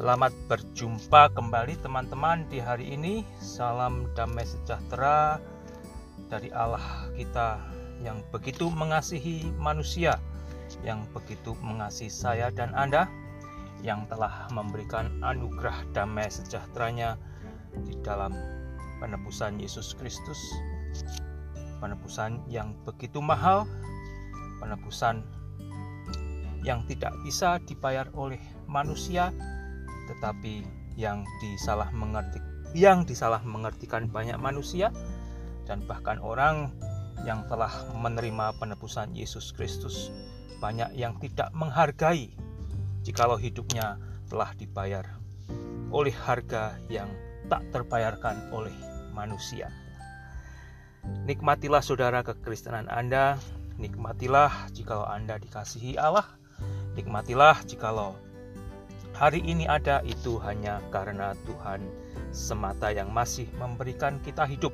Selamat berjumpa kembali teman-teman di hari ini. Salam damai sejahtera dari Allah kita yang begitu mengasihi manusia, yang begitu mengasihi saya dan Anda, yang telah memberikan anugerah damai sejahteranya di dalam penebusan Yesus Kristus. Penebusan yang begitu mahal, penebusan yang tidak bisa dibayar oleh manusia tetapi yang disalah mengerti yang disalah mengertikan banyak manusia dan bahkan orang yang telah menerima penebusan Yesus Kristus banyak yang tidak menghargai jikalau hidupnya telah dibayar oleh harga yang tak terbayarkan oleh manusia. Nikmatilah saudara kekristenan Anda, nikmatilah jikalau Anda dikasihi Allah, nikmatilah jikalau hari ini ada itu hanya karena Tuhan semata yang masih memberikan kita hidup.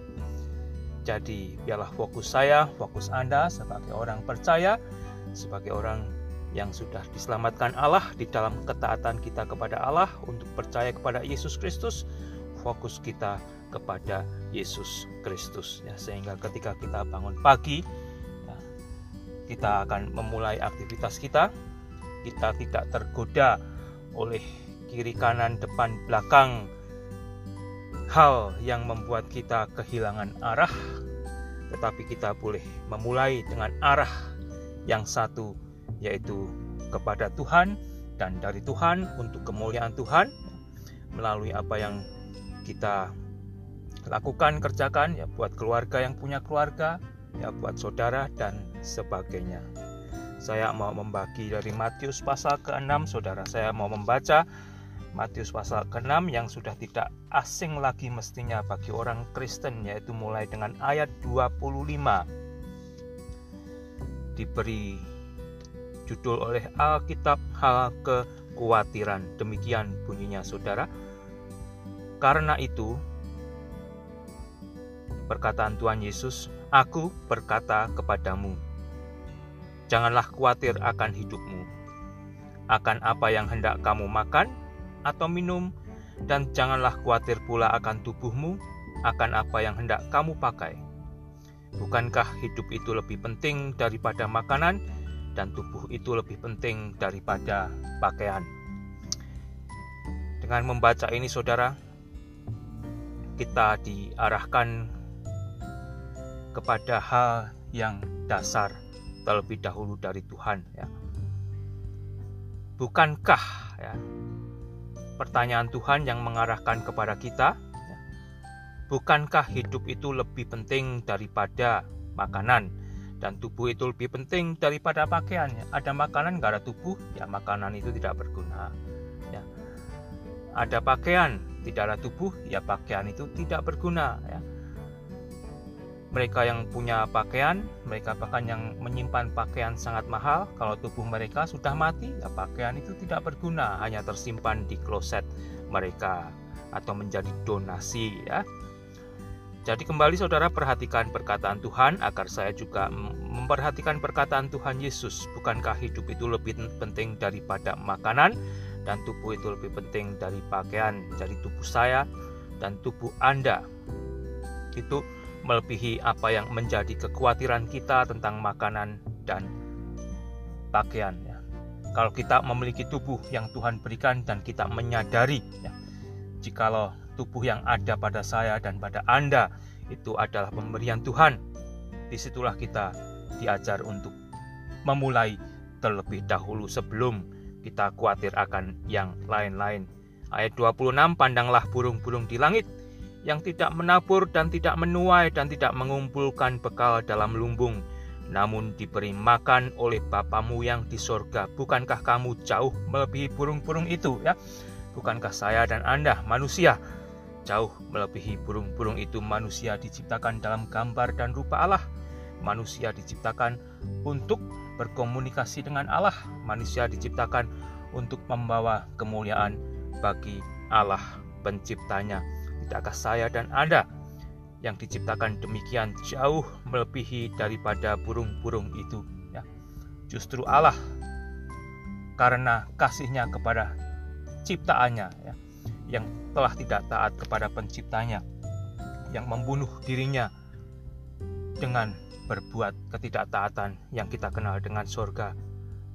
Jadi, biarlah fokus saya, fokus Anda sebagai orang percaya, sebagai orang yang sudah diselamatkan Allah di dalam ketaatan kita kepada Allah untuk percaya kepada Yesus Kristus, fokus kita kepada Yesus Kristus ya sehingga ketika kita bangun pagi ya, kita akan memulai aktivitas kita kita tidak tergoda oleh kiri kanan depan belakang hal yang membuat kita kehilangan arah tetapi kita boleh memulai dengan arah yang satu yaitu kepada Tuhan dan dari Tuhan untuk kemuliaan Tuhan melalui apa yang kita lakukan kerjakan ya buat keluarga yang punya keluarga ya buat saudara dan sebagainya. Saya mau membagi dari Matius pasal ke-6, saudara. Saya mau membaca Matius pasal ke-6 yang sudah tidak asing lagi mestinya bagi orang Kristen, yaitu mulai dengan ayat 25. Diberi judul oleh Alkitab hal kekhawatiran. Demikian bunyinya saudara. Karena itu, perkataan Tuhan Yesus, Aku berkata kepadamu, Janganlah khawatir akan hidupmu, akan apa yang hendak kamu makan atau minum, dan janganlah khawatir pula akan tubuhmu, akan apa yang hendak kamu pakai. Bukankah hidup itu lebih penting daripada makanan, dan tubuh itu lebih penting daripada pakaian? Dengan membaca ini, saudara, kita diarahkan kepada hal yang dasar terlebih dahulu dari Tuhan ya. Bukankah ya pertanyaan Tuhan yang mengarahkan kepada kita ya, Bukankah hidup itu lebih penting daripada makanan dan tubuh itu lebih penting daripada pakaian? Ada makanan nggak ada tubuh, ya makanan itu tidak berguna. Ya. Ada pakaian, tidak ada tubuh, ya pakaian itu tidak berguna. Ya mereka yang punya pakaian, mereka bahkan yang menyimpan pakaian sangat mahal, kalau tubuh mereka sudah mati, ya pakaian itu tidak berguna, hanya tersimpan di kloset mereka atau menjadi donasi ya. Jadi kembali saudara perhatikan perkataan Tuhan agar saya juga memperhatikan perkataan Tuhan Yesus. Bukankah hidup itu lebih penting daripada makanan dan tubuh itu lebih penting dari pakaian. Jadi tubuh saya dan tubuh Anda itu melebihi apa yang menjadi kekhawatiran kita tentang makanan dan pakaian. Ya. Kalau kita memiliki tubuh yang Tuhan berikan dan kita menyadari, ya, jikalau tubuh yang ada pada saya dan pada Anda itu adalah pemberian Tuhan, di situlah kita diajar untuk memulai terlebih dahulu sebelum kita khawatir akan yang lain-lain. Ayat 26, pandanglah burung-burung di langit, yang tidak menabur dan tidak menuai dan tidak mengumpulkan bekal dalam lumbung, namun diberi makan oleh Bapamu yang di sorga. Bukankah kamu jauh melebihi burung-burung itu? Ya, bukankah saya dan Anda manusia jauh melebihi burung-burung itu? Manusia diciptakan dalam gambar dan rupa Allah. Manusia diciptakan untuk berkomunikasi dengan Allah. Manusia diciptakan untuk membawa kemuliaan bagi Allah penciptanya. Tidakkah saya dan Anda yang diciptakan demikian jauh melebihi daripada burung-burung itu? Ya. Justru Allah karena kasihnya kepada ciptaannya ya, yang telah tidak taat kepada penciptanya, yang membunuh dirinya dengan berbuat ketidaktaatan yang kita kenal dengan surga.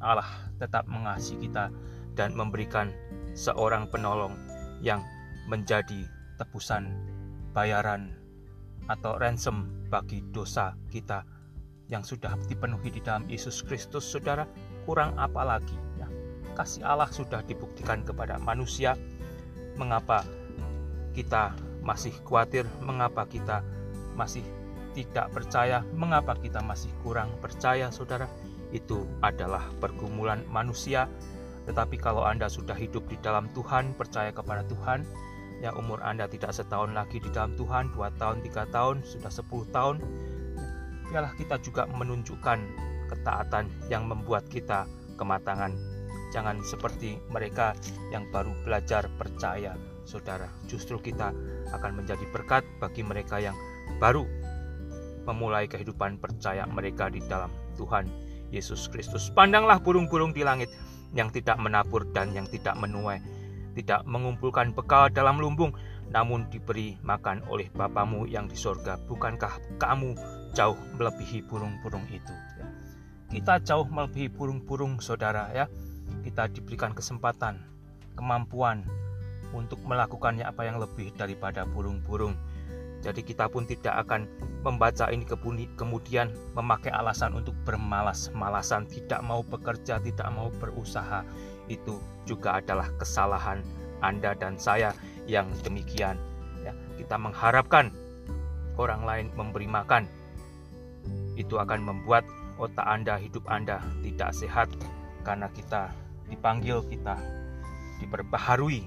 Allah tetap mengasihi kita dan memberikan seorang penolong yang menjadi tebusan bayaran atau ransom bagi dosa kita yang sudah dipenuhi di dalam Yesus Kristus, saudara, kurang apa lagi? Ya, kasih Allah sudah dibuktikan kepada manusia. Mengapa kita masih khawatir? Mengapa kita masih tidak percaya? Mengapa kita masih kurang percaya, saudara? Itu adalah pergumulan manusia. Tetapi kalau Anda sudah hidup di dalam Tuhan, percaya kepada Tuhan, ya umur Anda tidak setahun lagi di dalam Tuhan, dua tahun, tiga tahun, sudah sepuluh tahun, biarlah kita juga menunjukkan ketaatan yang membuat kita kematangan. Jangan seperti mereka yang baru belajar percaya, saudara. Justru kita akan menjadi berkat bagi mereka yang baru memulai kehidupan percaya mereka di dalam Tuhan Yesus Kristus. Pandanglah burung-burung di langit yang tidak menabur dan yang tidak menuai, tidak mengumpulkan bekal dalam lumbung, namun diberi makan oleh Bapamu yang di sorga. Bukankah kamu jauh melebihi burung-burung itu. Ya. Kita jauh melebihi burung-burung saudara ya. Kita diberikan kesempatan, kemampuan untuk melakukannya apa yang lebih daripada burung-burung. Jadi kita pun tidak akan membaca ini kemudian memakai alasan untuk bermalas-malasan, tidak mau bekerja, tidak mau berusaha. Itu juga adalah kesalahan Anda dan saya yang demikian. Ya, kita mengharapkan orang lain memberi makan, itu akan membuat otak Anda, hidup Anda tidak sehat karena kita dipanggil, kita diperbaharui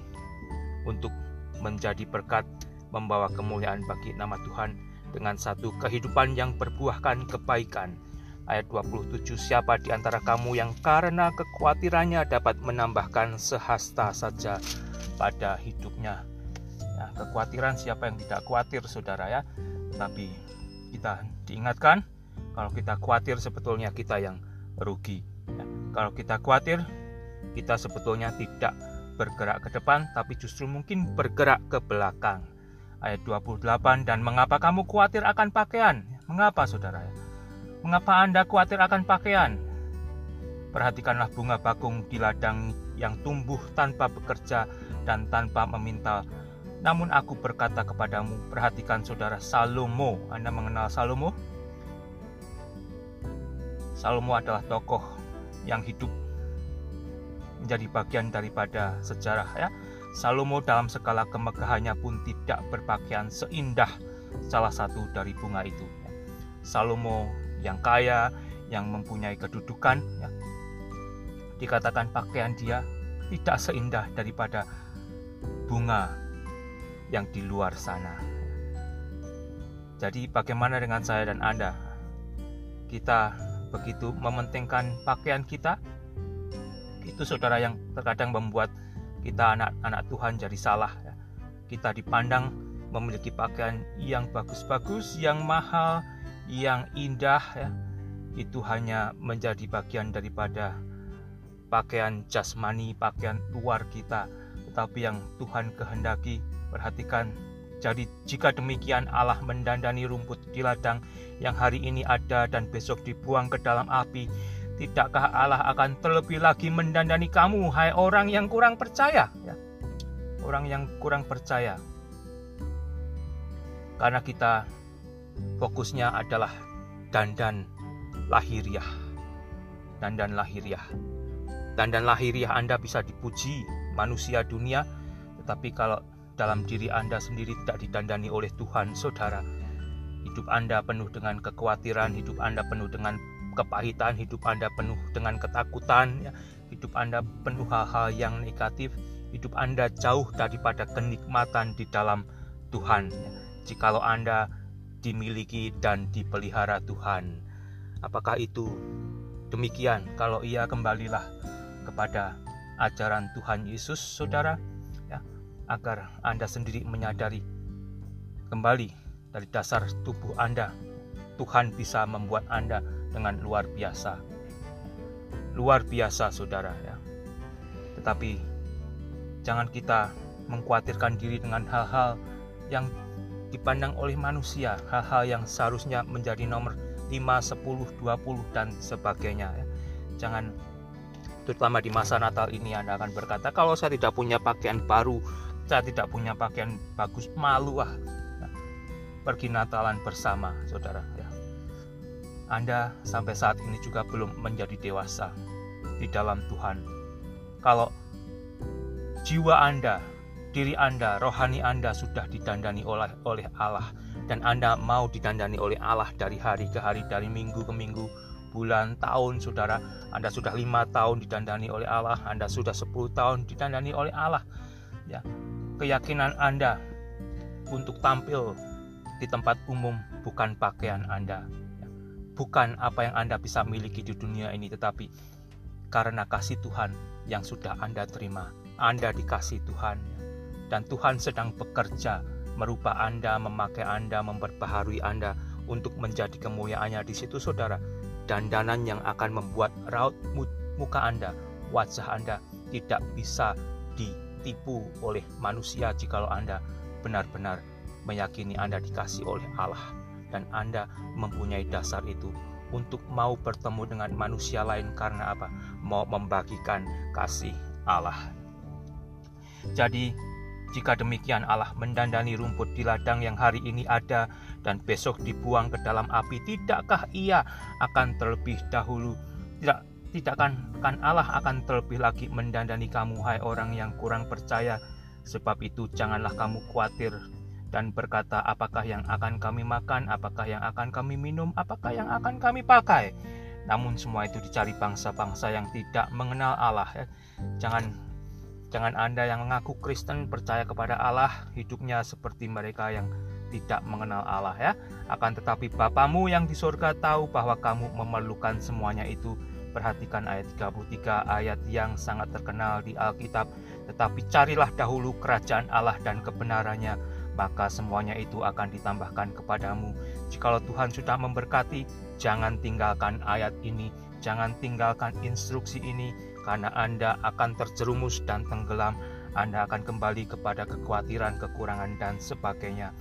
untuk menjadi berkat membawa kemuliaan bagi nama Tuhan dengan satu kehidupan yang berbuahkan kebaikan. Ayat 27, siapa di antara kamu yang karena kekhawatirannya dapat menambahkan sehasta saja pada hidupnya. Nah, kekhawatiran siapa yang tidak khawatir saudara ya. Tapi kita diingatkan kalau kita khawatir sebetulnya kita yang rugi. Ya. Kalau kita khawatir, kita sebetulnya tidak bergerak ke depan, tapi justru mungkin bergerak ke belakang. Ayat 28, dan mengapa kamu khawatir akan pakaian? Mengapa saudara? Mengapa Anda khawatir akan pakaian? Perhatikanlah bunga bakung di ladang yang tumbuh tanpa bekerja dan tanpa meminta. Namun aku berkata kepadamu, perhatikan saudara Salomo. Anda mengenal Salomo? Salomo adalah tokoh yang hidup menjadi bagian daripada sejarah ya. Salomo dalam segala kemegahannya pun tidak berpakaian seindah salah satu dari bunga itu. Salomo yang kaya, yang mempunyai kedudukan, ya. dikatakan pakaian dia tidak seindah daripada bunga yang di luar sana. Jadi bagaimana dengan saya dan Anda? Kita begitu mementingkan pakaian kita, itu saudara yang terkadang membuat kita anak-anak Tuhan jadi salah. Ya. Kita dipandang memiliki pakaian yang bagus-bagus, yang mahal, yang indah, ya. itu hanya menjadi bagian daripada pakaian jasmani, pakaian luar kita, tetapi yang Tuhan kehendaki, perhatikan jadi jika demikian Allah mendandani rumput di ladang yang hari ini ada dan besok dibuang ke dalam api, tidakkah Allah akan terlebih lagi mendandani kamu, hai orang yang kurang percaya? Ya. Orang yang kurang percaya. Karena kita fokusnya adalah dandan lahiriah. Dandan lahiriah. Dandan lahiriah Anda bisa dipuji manusia dunia, tetapi kalau dalam diri Anda sendiri tidak didandani oleh Tuhan, saudara. Hidup Anda penuh dengan kekhawatiran, hidup Anda penuh dengan kepahitan, hidup Anda penuh dengan ketakutan, ya. hidup Anda penuh hal-hal yang negatif, hidup Anda jauh daripada kenikmatan di dalam Tuhan. Ya. Jikalau Anda dimiliki dan dipelihara Tuhan, apakah itu demikian? Kalau ia kembalilah kepada ajaran Tuhan Yesus, saudara agar Anda sendiri menyadari kembali dari dasar tubuh Anda. Tuhan bisa membuat Anda dengan luar biasa. Luar biasa saudara ya. Tetapi Jangan kita mengkhawatirkan diri dengan hal-hal yang dipandang oleh manusia, hal-hal yang seharusnya menjadi nomor 5, 10, 20 dan sebagainya. Ya. Jangan terutama di masa Natal ini Anda akan berkata kalau saya tidak punya pakaian baru, saya tidak punya pakaian bagus, malu ah. Ya. Pergi Natalan bersama, Saudara, ya. Anda sampai saat ini juga belum menjadi dewasa di dalam Tuhan. Kalau jiwa Anda diri Anda, rohani Anda sudah didandani oleh oleh Allah dan Anda mau didandani oleh Allah dari hari ke hari, dari minggu ke minggu, bulan, tahun, saudara. Anda sudah lima tahun didandani oleh Allah, Anda sudah sepuluh tahun didandani oleh Allah. Ya, keyakinan Anda untuk tampil di tempat umum bukan pakaian Anda, ya. bukan apa yang Anda bisa miliki di dunia ini, tetapi karena kasih Tuhan yang sudah Anda terima. Anda dikasih Tuhan dan Tuhan sedang bekerja merubah Anda, memakai Anda, memperbaharui Anda untuk menjadi kemuliaannya di situ saudara. Dandanan yang akan membuat raut muka Anda, wajah Anda tidak bisa ditipu oleh manusia jikalau Anda benar-benar meyakini Anda dikasih oleh Allah dan Anda mempunyai dasar itu untuk mau bertemu dengan manusia lain karena apa? Mau membagikan kasih Allah. Jadi jika demikian Allah mendandani rumput di ladang yang hari ini ada dan besok dibuang ke dalam api, tidakkah ia akan terlebih dahulu? Tidak tidak kan, kan Allah akan terlebih lagi mendandani kamu hai orang yang kurang percaya? Sebab itu janganlah kamu khawatir dan berkata apakah yang akan kami makan? Apakah yang akan kami minum? Apakah yang akan kami pakai? Namun semua itu dicari bangsa-bangsa yang tidak mengenal Allah ya. jangan Jangan Anda yang mengaku Kristen percaya kepada Allah, hidupnya seperti mereka yang tidak mengenal Allah ya. Akan tetapi Bapamu yang di surga tahu bahwa kamu memerlukan semuanya itu. Perhatikan ayat 33 ayat yang sangat terkenal di Alkitab. Tetapi carilah dahulu kerajaan Allah dan kebenarannya, maka semuanya itu akan ditambahkan kepadamu. Jikalau Tuhan sudah memberkati, jangan tinggalkan ayat ini, jangan tinggalkan instruksi ini, karena Anda akan terjerumus dan tenggelam, Anda akan kembali kepada kekhawatiran, kekurangan, dan sebagainya.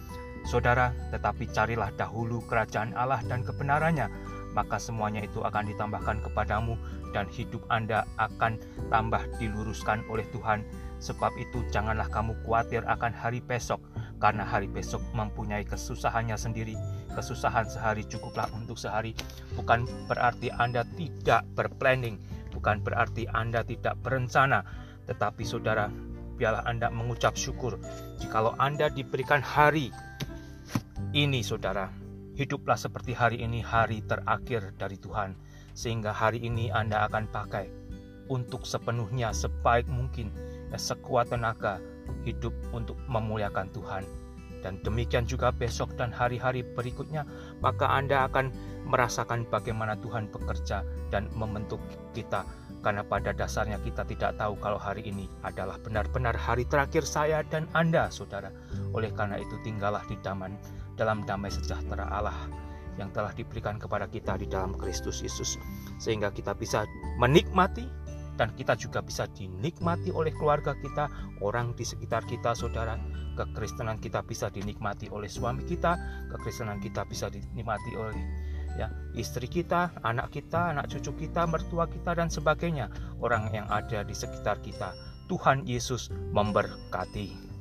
Saudara, tetapi carilah dahulu kerajaan Allah dan kebenarannya, maka semuanya itu akan ditambahkan kepadamu, dan hidup Anda akan tambah diluruskan oleh Tuhan. Sebab itu, janganlah kamu khawatir akan hari besok, karena hari besok mempunyai kesusahannya sendiri. Kesusahan sehari cukuplah untuk sehari, bukan berarti Anda tidak berplanning bukan berarti Anda tidak berencana, tetapi saudara, biarlah Anda mengucap syukur jikalau Anda diberikan hari ini, saudara. Hiduplah seperti hari ini, hari terakhir dari Tuhan, sehingga hari ini Anda akan pakai untuk sepenuhnya, sebaik mungkin, ya, sekuat tenaga hidup untuk memuliakan Tuhan. Dan demikian juga besok dan hari-hari berikutnya, maka Anda akan merasakan bagaimana Tuhan bekerja dan membentuk kita karena pada dasarnya kita tidak tahu kalau hari ini adalah benar-benar hari terakhir saya dan Anda, saudara. Oleh karena itu, tinggallah di daman, dalam damai sejahtera Allah yang telah diberikan kepada kita di dalam Kristus Yesus, sehingga kita bisa menikmati dan kita juga bisa dinikmati oleh keluarga kita, orang di sekitar kita, saudara. Kekristenan kita bisa dinikmati oleh suami kita, kekristenan kita bisa dinikmati oleh ya istri kita, anak kita, anak cucu kita, mertua kita dan sebagainya, orang yang ada di sekitar kita. Tuhan Yesus memberkati.